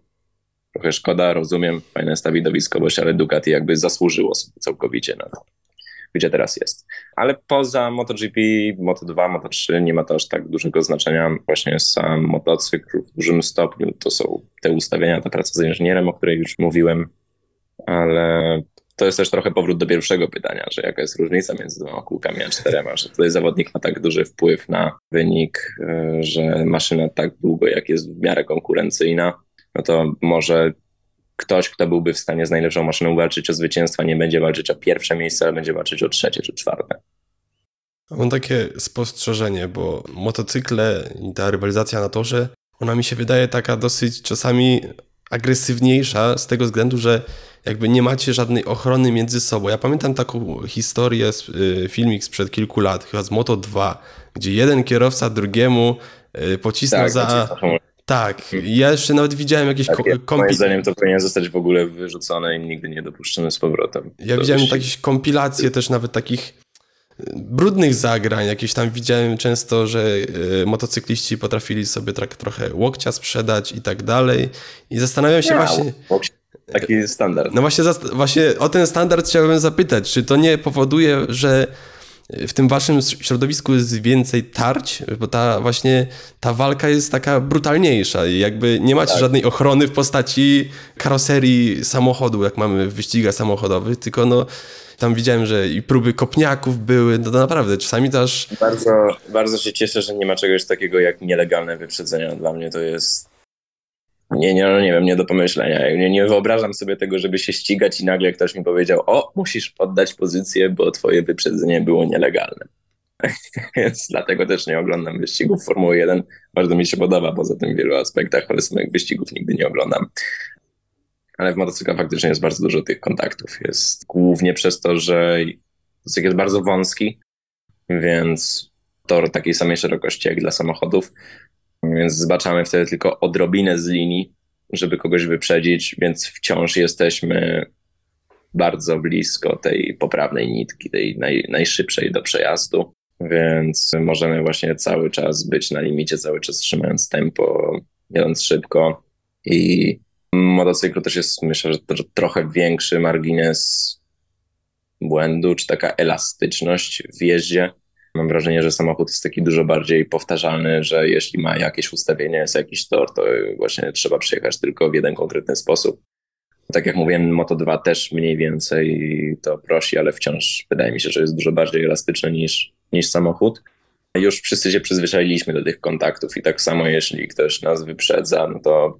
[SPEAKER 2] Trochę szkoda, rozumiem, fajne jest ta widowiskowość, ale Ducati jakby zasłużyło sobie całkowicie na to gdzie teraz jest. Ale poza MotoGP, Moto2, Moto3 nie ma to aż tak dużego znaczenia. Właśnie sam motocykl w dużym stopniu to są te ustawienia, ta praca z inżynierem, o której już mówiłem, ale to jest też trochę powrót do pierwszego pytania, że jaka jest różnica między dwoma kółkami a czterema, że tutaj zawodnik ma tak duży wpływ na wynik, e, że maszyna tak długo, jak jest w miarę konkurencyjna, no to może ktoś, kto byłby w stanie z najlepszą maszyną walczyć o zwycięstwa, nie będzie walczyć o pierwsze miejsce, ale będzie walczyć o trzecie czy czwarte.
[SPEAKER 1] Mam takie spostrzeżenie, bo motocykle i ta rywalizacja na torze, ona mi się wydaje taka dosyć czasami agresywniejsza z tego względu, że jakby nie macie żadnej ochrony między sobą. Ja pamiętam taką historię, y, filmik sprzed kilku lat, chyba z Moto 2, gdzie jeden kierowca drugiemu y, pocisnął tak, za... Tak, ja jeszcze nawet widziałem jakieś tak,
[SPEAKER 2] kompi... Moim zdaniem to powinien zostać w ogóle wyrzucone i nigdy nie dopuszczone z powrotem.
[SPEAKER 1] Ja widziałem jakieś kompilacje też nawet takich e, brudnych zagrań, jakieś tam widziałem często, że y, motocykliści potrafili sobie tak trochę łokcia sprzedać i tak dalej i zastanawiam się właśnie...
[SPEAKER 2] Taki standard.
[SPEAKER 1] No właśnie, właśnie o ten standard chciałbym zapytać, czy to nie powoduje, że w tym waszym środowisku jest więcej tarć, bo ta właśnie ta walka jest taka brutalniejsza i jakby nie macie tak. żadnej ochrony w postaci karoserii samochodu, jak mamy w wyścigach samochodowych, tylko no tam widziałem, że i próby kopniaków były, no to naprawdę czasami też...
[SPEAKER 2] Bardzo, bardzo się cieszę, że nie ma czegoś takiego jak nielegalne wyprzedzenia. Dla mnie to jest nie, nie, no nie wiem, nie do pomyślenia. Nie, nie wyobrażam sobie tego, żeby się ścigać i nagle ktoś mi powiedział, o, musisz oddać pozycję, bo twoje wyprzedzenie było nielegalne. Więc dlatego też nie oglądam wyścigów Formuły 1. Bardzo mi się podoba poza tym w wielu aspektach, ale samych wyścigów nigdy nie oglądam. Ale w motocyklach faktycznie jest bardzo dużo tych kontaktów. Jest głównie przez to, że motocykl jest bardzo wąski, więc tor takiej samej szerokości jak dla samochodów, więc zbaczamy wtedy tylko odrobinę z linii, żeby kogoś wyprzedzić, więc wciąż jesteśmy bardzo blisko tej poprawnej nitki, tej naj, najszybszej do przejazdu, więc możemy właśnie cały czas być na limicie, cały czas trzymając tempo, jadąc szybko. I motocyklu też jest myślę, że trochę większy margines błędu, czy taka elastyczność w jeździe, Mam wrażenie, że samochód jest taki dużo bardziej powtarzalny, że jeśli ma jakieś ustawienie, jest jakiś tor, to właśnie trzeba przejechać tylko w jeden konkretny sposób. Tak jak mówiłem, Moto 2 też mniej więcej to prosi, ale wciąż wydaje mi się, że jest dużo bardziej elastyczny niż, niż samochód. Już wszyscy się przyzwyczailiśmy do tych kontaktów i tak samo jeśli ktoś nas wyprzedza, no to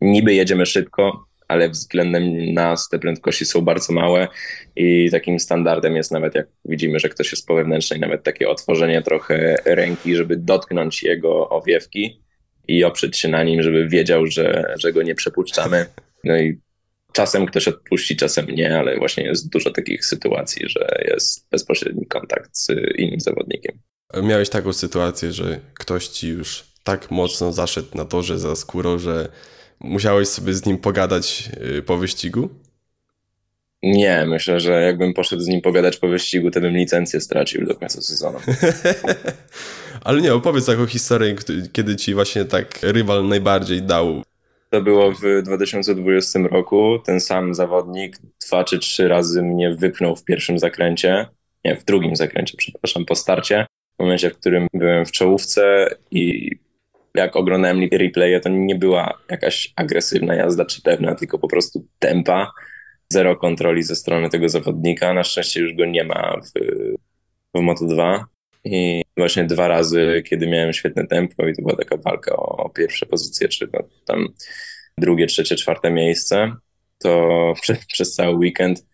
[SPEAKER 2] niby jedziemy szybko, ale względem nas te prędkości są bardzo małe i takim standardem jest nawet jak widzimy, że ktoś jest po wewnętrznej, nawet takie otworzenie trochę ręki, żeby dotknąć jego owiewki i oprzeć się na nim, żeby wiedział, że, że go nie przepuszczamy. No i czasem ktoś odpuści, czasem nie, ale właśnie jest dużo takich sytuacji, że jest bezpośredni kontakt z innym zawodnikiem.
[SPEAKER 1] Miałeś taką sytuację, że ktoś ci już tak mocno zaszedł na torze za skórą, że Musiałeś sobie z nim pogadać y, po wyścigu?
[SPEAKER 2] Nie, myślę, że jakbym poszedł z nim pogadać po wyścigu, to bym licencję stracił do końca sezonu.
[SPEAKER 1] Ale nie, opowiedz taką historię, kiedy ci właśnie tak rywal najbardziej dał.
[SPEAKER 2] To było w 2020 roku. Ten sam zawodnik dwa czy trzy razy mnie wypnął w pierwszym zakręcie nie, w drugim zakręcie, przepraszam, po starcie, w momencie, w którym byłem w czołówce i jak oglądałem replaye, to nie była jakaś agresywna jazda czy pewna, tylko po prostu tempa, zero kontroli ze strony tego zawodnika. Na szczęście już go nie ma w, w Moto2 i właśnie dwa razy, kiedy miałem świetne tempo i to była taka walka o, o pierwsze pozycje, czy no, tam drugie, trzecie, czwarte miejsce, to przez, cały weekend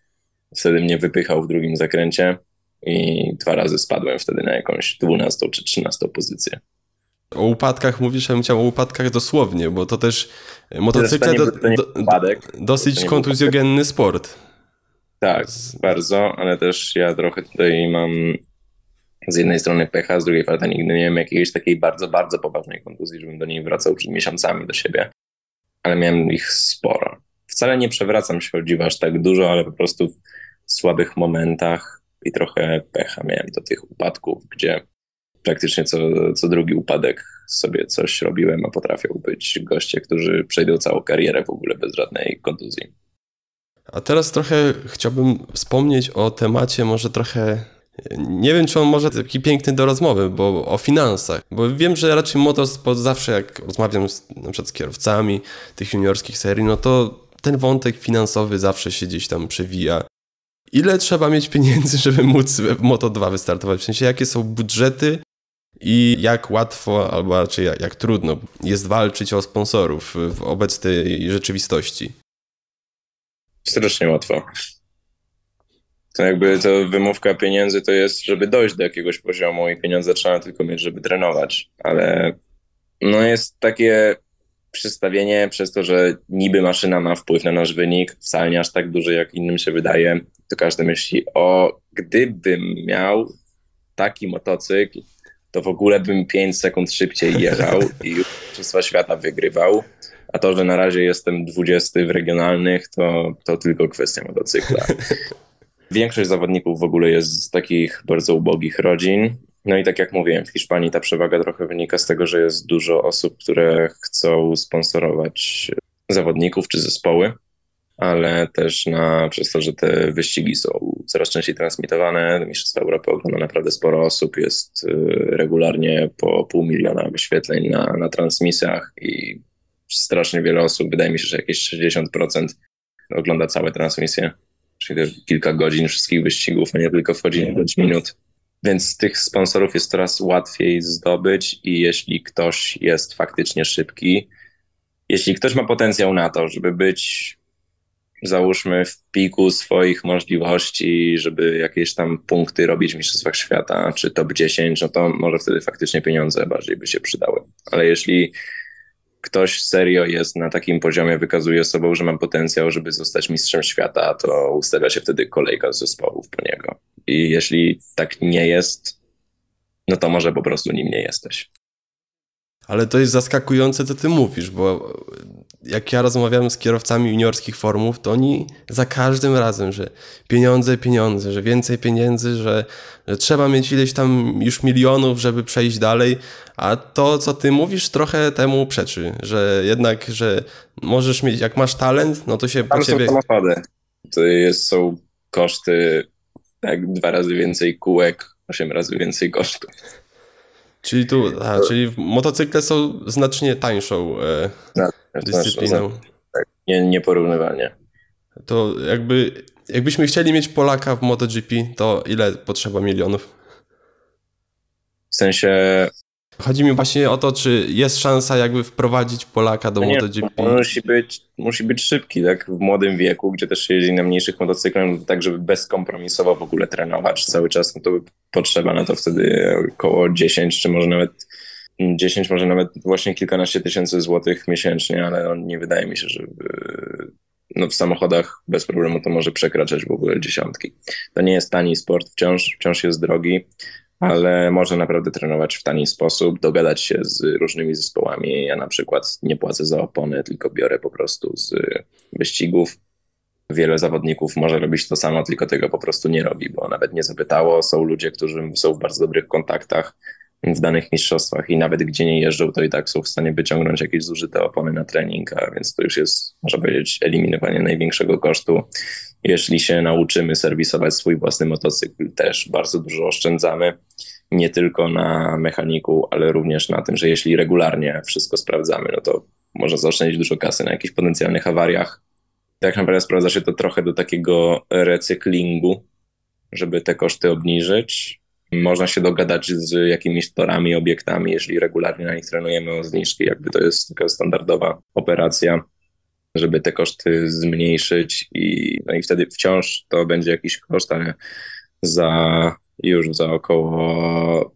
[SPEAKER 2] wtedy mnie wypychał w drugim zakręcie i dwa razy spadłem wtedy na jakąś 12 czy 13 pozycję.
[SPEAKER 1] O upadkach mówisz, ja bym chciał o upadkach dosłownie, bo to też motocykle do, do, dosyć kontuzjogenny sport.
[SPEAKER 2] Tak, bardzo, ale też ja trochę tutaj mam z jednej strony pecha, z drugiej strony nigdy nie miałem jakiejś takiej bardzo, bardzo poważnej kontuzji, żebym do niej wracał przed miesiącami do siebie, ale miałem ich sporo. Wcale nie przewracam się o aż tak dużo, ale po prostu w słabych momentach i trochę pecha miałem do tych upadków, gdzie praktycznie co, co drugi upadek sobie coś robiłem, a potrafią być goście, którzy przejdą całą karierę w ogóle bez żadnej kontuzji.
[SPEAKER 1] A teraz trochę chciałbym wspomnieć o temacie może trochę nie wiem, czy on może taki piękny do rozmowy, bo o finansach. Bo wiem, że raczej motorsport zawsze jak rozmawiam z, na przykład z kierowcami tych juniorskich serii, no to ten wątek finansowy zawsze się gdzieś tam przewija. Ile trzeba mieć pieniędzy, żeby móc w Moto2 wystartować? W sensie, jakie są budżety i jak łatwo, albo raczej jak, jak trudno jest walczyć o sponsorów w obecnej rzeczywistości?
[SPEAKER 2] Strasznie łatwo. To jakby to wymówka pieniędzy to jest, żeby dojść do jakiegoś poziomu i pieniądze trzeba tylko mieć, żeby trenować. Ale no jest takie przystawienie przez to, że niby maszyna ma wpływ na nasz wynik, wcale nie aż tak duży, jak innym się wydaje, to każdy myśli, o gdybym miał taki motocykl, to w ogóle bym 5 sekund szybciej jechał i już Mistrzostwa Świata wygrywał. A to, że na razie jestem 20 w regionalnych, to, to tylko kwestia motocykla. Większość zawodników w ogóle jest z takich bardzo ubogich rodzin. No i tak jak mówiłem, w Hiszpanii ta przewaga trochę wynika z tego, że jest dużo osób, które chcą sponsorować zawodników czy zespoły, ale też na, przez to, że te wyścigi są coraz częściej transmitowane, Mistrzostwa Europy ogląda naprawdę sporo osób, jest y, regularnie po pół miliona wyświetleń na, na transmisjach i strasznie wiele osób, wydaje mi się, że jakieś 60% ogląda całe transmisje czyli kilka godzin wszystkich wyścigów, a nie tylko wchodzi na 5 minut. Więc tych sponsorów jest coraz łatwiej zdobyć i jeśli ktoś jest faktycznie szybki, jeśli ktoś ma potencjał na to, żeby być załóżmy w piku swoich możliwości, żeby jakieś tam punkty robić w Mistrzostwach Świata, czy top 10, no to może wtedy faktycznie pieniądze bardziej by się przydały. Ale jeśli ktoś serio jest na takim poziomie, wykazuje sobą, że ma potencjał, żeby zostać mistrzem świata, to ustawia się wtedy kolejka z zespołów po niego. I jeśli tak nie jest, no to może po prostu nim nie jesteś.
[SPEAKER 1] Ale to jest zaskakujące, co ty mówisz, bo jak ja rozmawiałem z kierowcami juniorskich formów, to oni za każdym razem, że pieniądze, pieniądze, że więcej pieniędzy, że, że trzeba mieć ileś tam już milionów, żeby przejść dalej, a to, co ty mówisz, trochę temu przeczy, że jednak, że możesz mieć, jak masz talent, no to się
[SPEAKER 2] Tam
[SPEAKER 1] po ciebie...
[SPEAKER 2] są samochody. To jest, są koszty tak dwa razy więcej kółek, osiem razy więcej kosztów.
[SPEAKER 1] Czyli tu, a, czyli motocykle są znacznie tańszą e, dyscypliną.
[SPEAKER 2] Tak, nie, nieporównywalnie.
[SPEAKER 1] To jakby, jakbyśmy chcieli mieć Polaka w MotoGP, to ile potrzeba milionów?
[SPEAKER 2] W sensie
[SPEAKER 1] Chodzi mi właśnie o to, czy jest szansa jakby wprowadzić Polaka do no nie, MotoGP.
[SPEAKER 2] Musi być, musi być szybki, tak w młodym wieku, gdzie też się jeździ na mniejszych motocyklach, tak żeby bezkompromisowo w ogóle trenować cały czas, no to by potrzeba na to wtedy około 10, czy może nawet 10, może nawet właśnie kilkanaście tysięcy złotych miesięcznie, ale nie wydaje mi się, że no w samochodach bez problemu to może przekraczać w ogóle dziesiątki. To nie jest tani sport, wciąż, wciąż jest drogi ale można naprawdę trenować w tani sposób, dogadać się z różnymi zespołami. Ja na przykład nie płacę za opony, tylko biorę po prostu z wyścigów. Wiele zawodników może robić to samo, tylko tego po prostu nie robi, bo nawet nie zapytało. Są ludzie, którzy są w bardzo dobrych kontaktach w danych mistrzostwach i nawet gdzie nie jeżdżą, to i tak są w stanie wyciągnąć jakieś zużyte opony na trening, a więc to już jest, można powiedzieć, eliminowanie największego kosztu Jeśli się nauczymy serwisować swój własny motocykl, też bardzo dużo oszczędzamy. Nie tylko na mechaniku, ale również na tym, że jeśli regularnie wszystko sprawdzamy, no to można zaoszczędzić dużo kasy na jakichś potencjalnych awariach. Tak naprawdę sprawdza się to trochę do takiego recyklingu, żeby te koszty obniżyć. Można się dogadać z jakimiś torami, obiektami, jeśli regularnie na nich trenujemy o zniżki, jakby to jest taka standardowa operacja, żeby te koszty zmniejszyć i, no i wtedy wciąż to będzie jakiś koszt, ale za już za około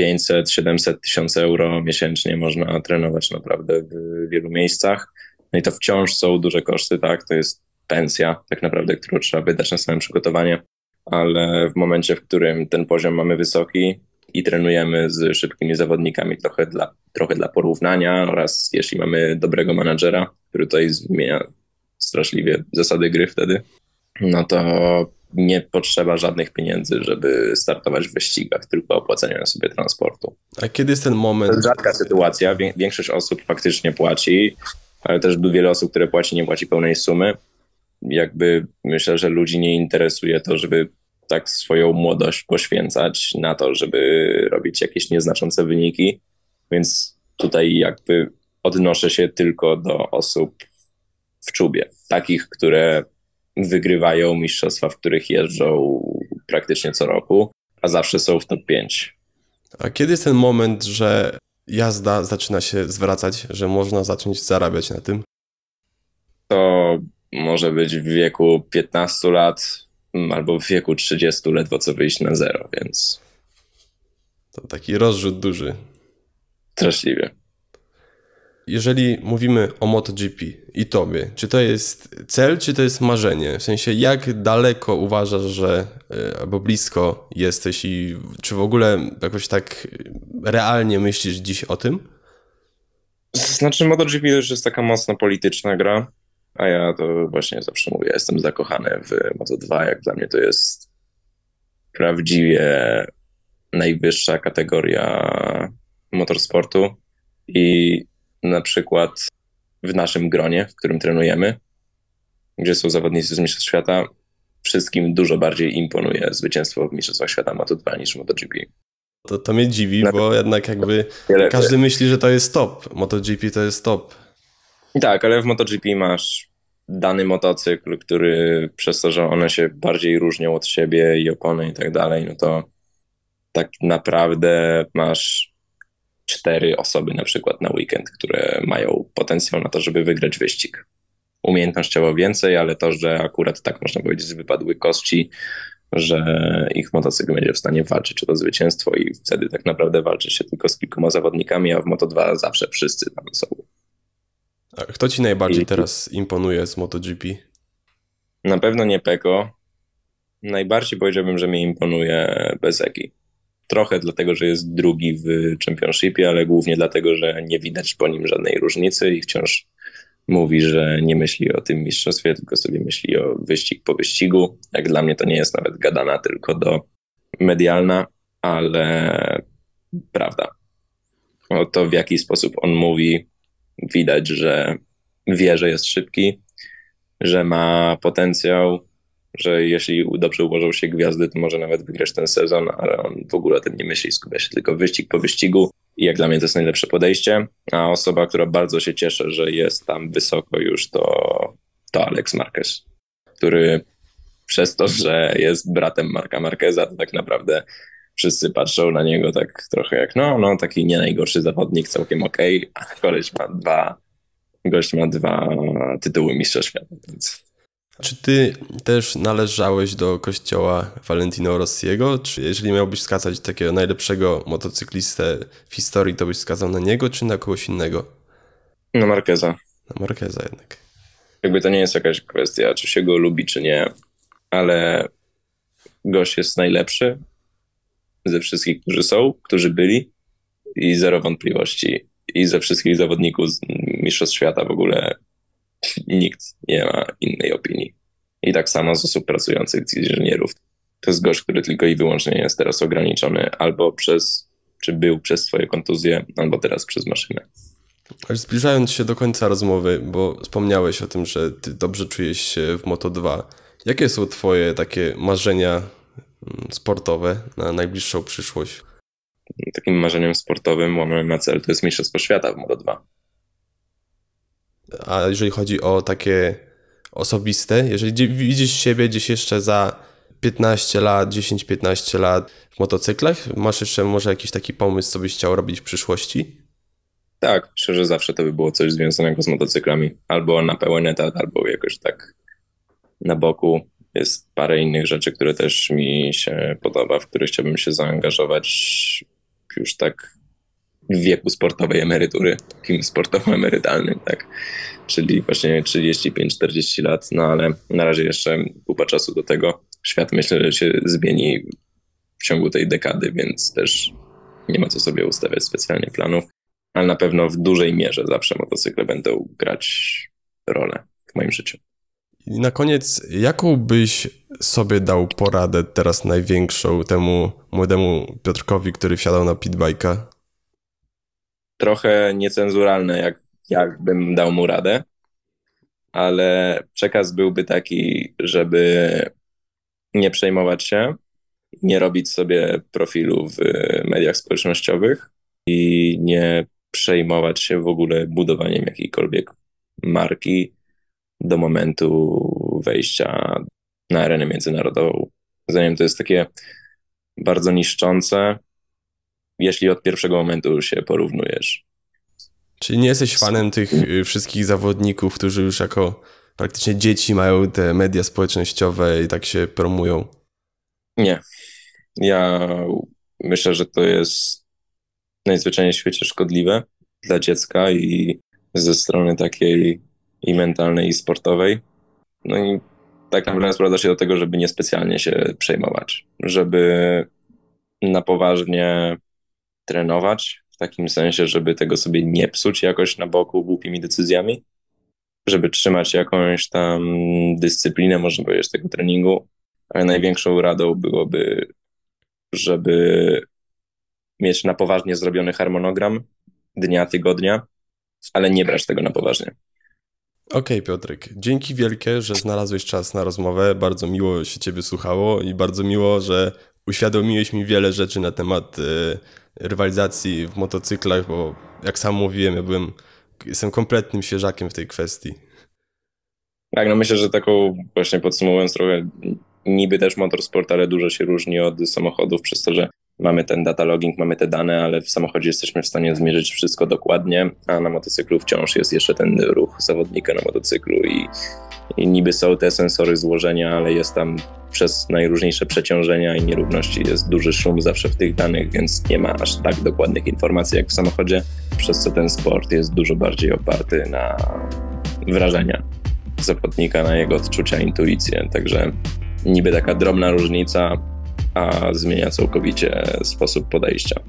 [SPEAKER 2] 500-700 tysięcy euro miesięcznie można trenować naprawdę w wielu miejscach. No i to wciąż są duże koszty, tak? To jest pensja tak naprawdę, którą trzeba wydać na samym przygotowanie, ale w momencie, w którym ten poziom mamy wysoki i trenujemy z szybkimi zawodnikami trochę dla, trochę dla porównania oraz jeśli mamy dobrego menadżera, który tutaj zmienia straszliwie zasady gry wtedy, no to nie potrzeba żadnych pieniędzy, żeby startować w wyścigach, tylko opłacenia sobie transportu.
[SPEAKER 1] A kiedy jest ten moment? To
[SPEAKER 2] jest rzadka sytuacja. Większość osób faktycznie płaci, ale też wiele osób, które płaci, nie płaci pełnej sumy. Jakby myślę, że ludzi nie interesuje to, żeby tak swoją młodość poświęcać na to, żeby robić jakieś nieznaczące wyniki. Więc tutaj jakby odnoszę się tylko do osób w czubie, takich, które wygrywają mistrzostwa, w których jeżdżą praktycznie co roku, a zawsze są w top 5.
[SPEAKER 1] A kiedy jest ten moment, że jazda zaczyna się zwracać, że można zacząć zarabiać na tym?
[SPEAKER 2] To może być w wieku 15 lat albo w wieku 30 ledwo co wyjść na zero, więc.
[SPEAKER 1] To taki rozrzut duży.
[SPEAKER 2] Straszliwie.
[SPEAKER 1] Jeżeli mówimy o MotoGP i tobie, czy to jest cel, czy to jest marzenie? W sensie, jak daleko uważasz, że e, albo blisko jesteś i czy w ogóle jakoś tak realnie myślisz dziś o tym?
[SPEAKER 2] Znaczy, MotoGP to już jest taka mocno polityczna gra, a ja to właśnie zawsze mówię, jestem zakochany w Moto2, jak dla mnie to jest prawdziwie najwyższa kategoria motorsportu i na przykład w naszym gronie, w którym trenujemy, gdzie są zawodnicy z Mistrzostw Świata, wszystkim dużo bardziej imponuje zwycięstwo w Mistrzostwach Świata Moto2 niż MotoGP.
[SPEAKER 1] To, to mnie dziwi, bo jednak jakby każdy myśli, że to jest top. MotoGP to jest top.
[SPEAKER 2] Tak, ale w MotoGP masz dany motocykl, który przez to, że one się bardziej różnią od siebie i opony i tak dalej, no to tak naprawdę masz cztery osoby na przykład na weekend, które mają potencjał na to, żeby wygrać wyścig. Umiejętnościowo więcej, ale to, że akurat tak można powiedzieć, wypadły kości, że ich motocykl będzie w stanie walczyć o to zwycięstwo i wtedy tak naprawdę walczy się tylko z kilkoma zawodnikami, a w Moto2 zawsze wszyscy tam są.
[SPEAKER 1] A kto ci najbardziej I... teraz imponuje z MotoGP?
[SPEAKER 2] Na pewno nie Peko. Najbardziej powiedziałbym, że mi imponuje Bezeki. Trochę dlatego, że jest drugi w Championshipie, ale głównie dlatego, że nie widać po nim żadnej różnicy i wciąż mówi, że nie myśli o tym mistrzostwie, tylko sobie myśli o wyścig po wyścigu. Jak dla mnie to nie jest nawet gadana, tylko do medialna, ale prawda. O to, w jaki sposób on mówi, widać, że wie, że jest szybki, że ma potencjał, że jeśli dobrze ułożą się gwiazdy, to może nawet wygrać ten sezon, ale on w ogóle o tym nie myśli, skupia się tylko wyścig po wyścigu i jak dla mnie to jest najlepsze podejście. A osoba, która bardzo się cieszy, że jest tam wysoko już, to, to Alex Marquez, który przez to, że jest bratem Marka Marqueza, to tak naprawdę wszyscy patrzą na niego tak trochę jak, no, no taki nie najgorszy zawodnik, całkiem okej, okay, a koleś ma dwa, gość ma dwa tytuły mistrza świata, więc
[SPEAKER 1] czy ty też należałeś do kościoła Valentino Rossiego? Czy jeżeli miałbyś wskazać takiego najlepszego motocyklistę w historii, to byś wskazał na niego, czy na kogoś innego?
[SPEAKER 2] Na Marqueza.
[SPEAKER 1] Na Marqueza jednak.
[SPEAKER 2] Jakby to nie jest jakaś kwestia, czy się go lubi, czy nie, ale gość jest najlepszy ze wszystkich, którzy są, którzy byli i zero wątpliwości. I ze wszystkich zawodników Mistrzostw Świata w ogóle nikt nie ma innej opinii. I tak samo z osób pracujących, z inżynierów. To jest gość, który tylko i wyłącznie jest teraz ograniczony albo przez, czy był przez swoje kontuzje, albo teraz przez maszynę.
[SPEAKER 1] Zbliżając się do końca rozmowy, bo wspomniałeś o tym, że ty dobrze czujesz się w Moto2. Jakie są Twoje takie marzenia sportowe na najbliższą przyszłość?
[SPEAKER 2] Takim marzeniem sportowym mamy na cel to jest Mistrzostwo Świata w Modo 2.
[SPEAKER 1] A jeżeli chodzi o takie osobiste, jeżeli widzisz siebie gdzieś jeszcze za 15 lat, 10-15 lat w motocyklach, masz jeszcze może jakiś taki pomysł, co byś chciał robić w przyszłości?
[SPEAKER 2] Tak, myślę, że zawsze to by było coś związanego z motocyklami. Albo na pełen etat, albo jakoś tak na boku. Jest parę innych rzeczy, które też mi się podoba, w które chciałbym się zaangażować już tak w wieku sportowej emerytury, takim sportowo-emerytalnym, tak. Czyli właśnie 35-40 lat, no ale na razie jeszcze kupa czasu do tego. Świat myślę, że się zmieni w ciągu tej dekady, więc też nie ma co sobie ustawiać specjalnie planów ale na pewno w dużej mierze zawsze motocykle będą grać rolę w moim życiu.
[SPEAKER 1] I na koniec, jaką byś sobie dał poradę teraz największą temu młodemu Piotrkowi, który wsiadał na pitbike'a?
[SPEAKER 2] Trochę niecenzuralne, jak, jak bym dał mu radę, ale przekaz byłby taki, żeby nie przejmować się, nie robić sobie profilu w mediach społecznościowych i nie przejmować się w ogóle budowaniem jakiejkolwiek marki do momentu wejścia na arenę międzynarodową. Zanim to jest takie bardzo niszczące, jeśli od pierwszego momentu się porównujesz.
[SPEAKER 1] Czyli nie jesteś fanem tych y, wszystkich zawodników, którzy już jako praktycznie dzieci mają te media społecznościowe i tak się promują?
[SPEAKER 2] Nie. Ja myślę, że to jest najzwyczajniej w świecie szkodliwe dla dziecka i ze strony takiej i mentalnej, i sportowej. No i tak naprawdę sprowadza się do tego, żeby niespecjalnie się przejmować, żeby na poważnie trenować, w takim sensie, żeby tego sobie nie psuć jakoś na boku głupimi decyzjami, żeby trzymać jakąś tam dyscyplinę, można powiedzieć, tego treningu, ale największą radą byłoby, żeby mieć na poważnie zrobiony harmonogram dnia, tygodnia, ale nie brać tego na poważnie.
[SPEAKER 1] Okej, okay, Piotrek, dzięki wielkie, że znalazłeś czas na rozmowę. Bardzo miło się Ciebie słuchało i bardzo miło, że uświadomiłeś mi wiele rzeczy na temat y, rywalizacji w motocyklach, bo jak sam mówiłem, ja byłem, jestem kompletnym świeżakiem w tej kwestii.
[SPEAKER 2] Tak, no myślę, że taką właśnie podsumowując trochę, niby też motorsport, ale dużo się różni od samochodów przez to, że mamy ten data logging, mamy te dane, ale w samochodzie jesteśmy w stanie zmierzyć wszystko dokładnie, a na motocyklu wciąż jest jeszcze ten ruch zawodnika na motocyklu i, i niby są te sensory złożenia, ale jest tam przez najróżniejsze przeciążenia i nierówności jest duży szum zawsze w tych danych, więc nie ma aż tak dokładnych informacji jak w samochodzie, przez co ten sport jest dużo bardziej oparty na wrażenia zawodnika, na jego odczucia, intuicję, także niby taka drobna różnica, a zmienia całkowicie sposób podejścia.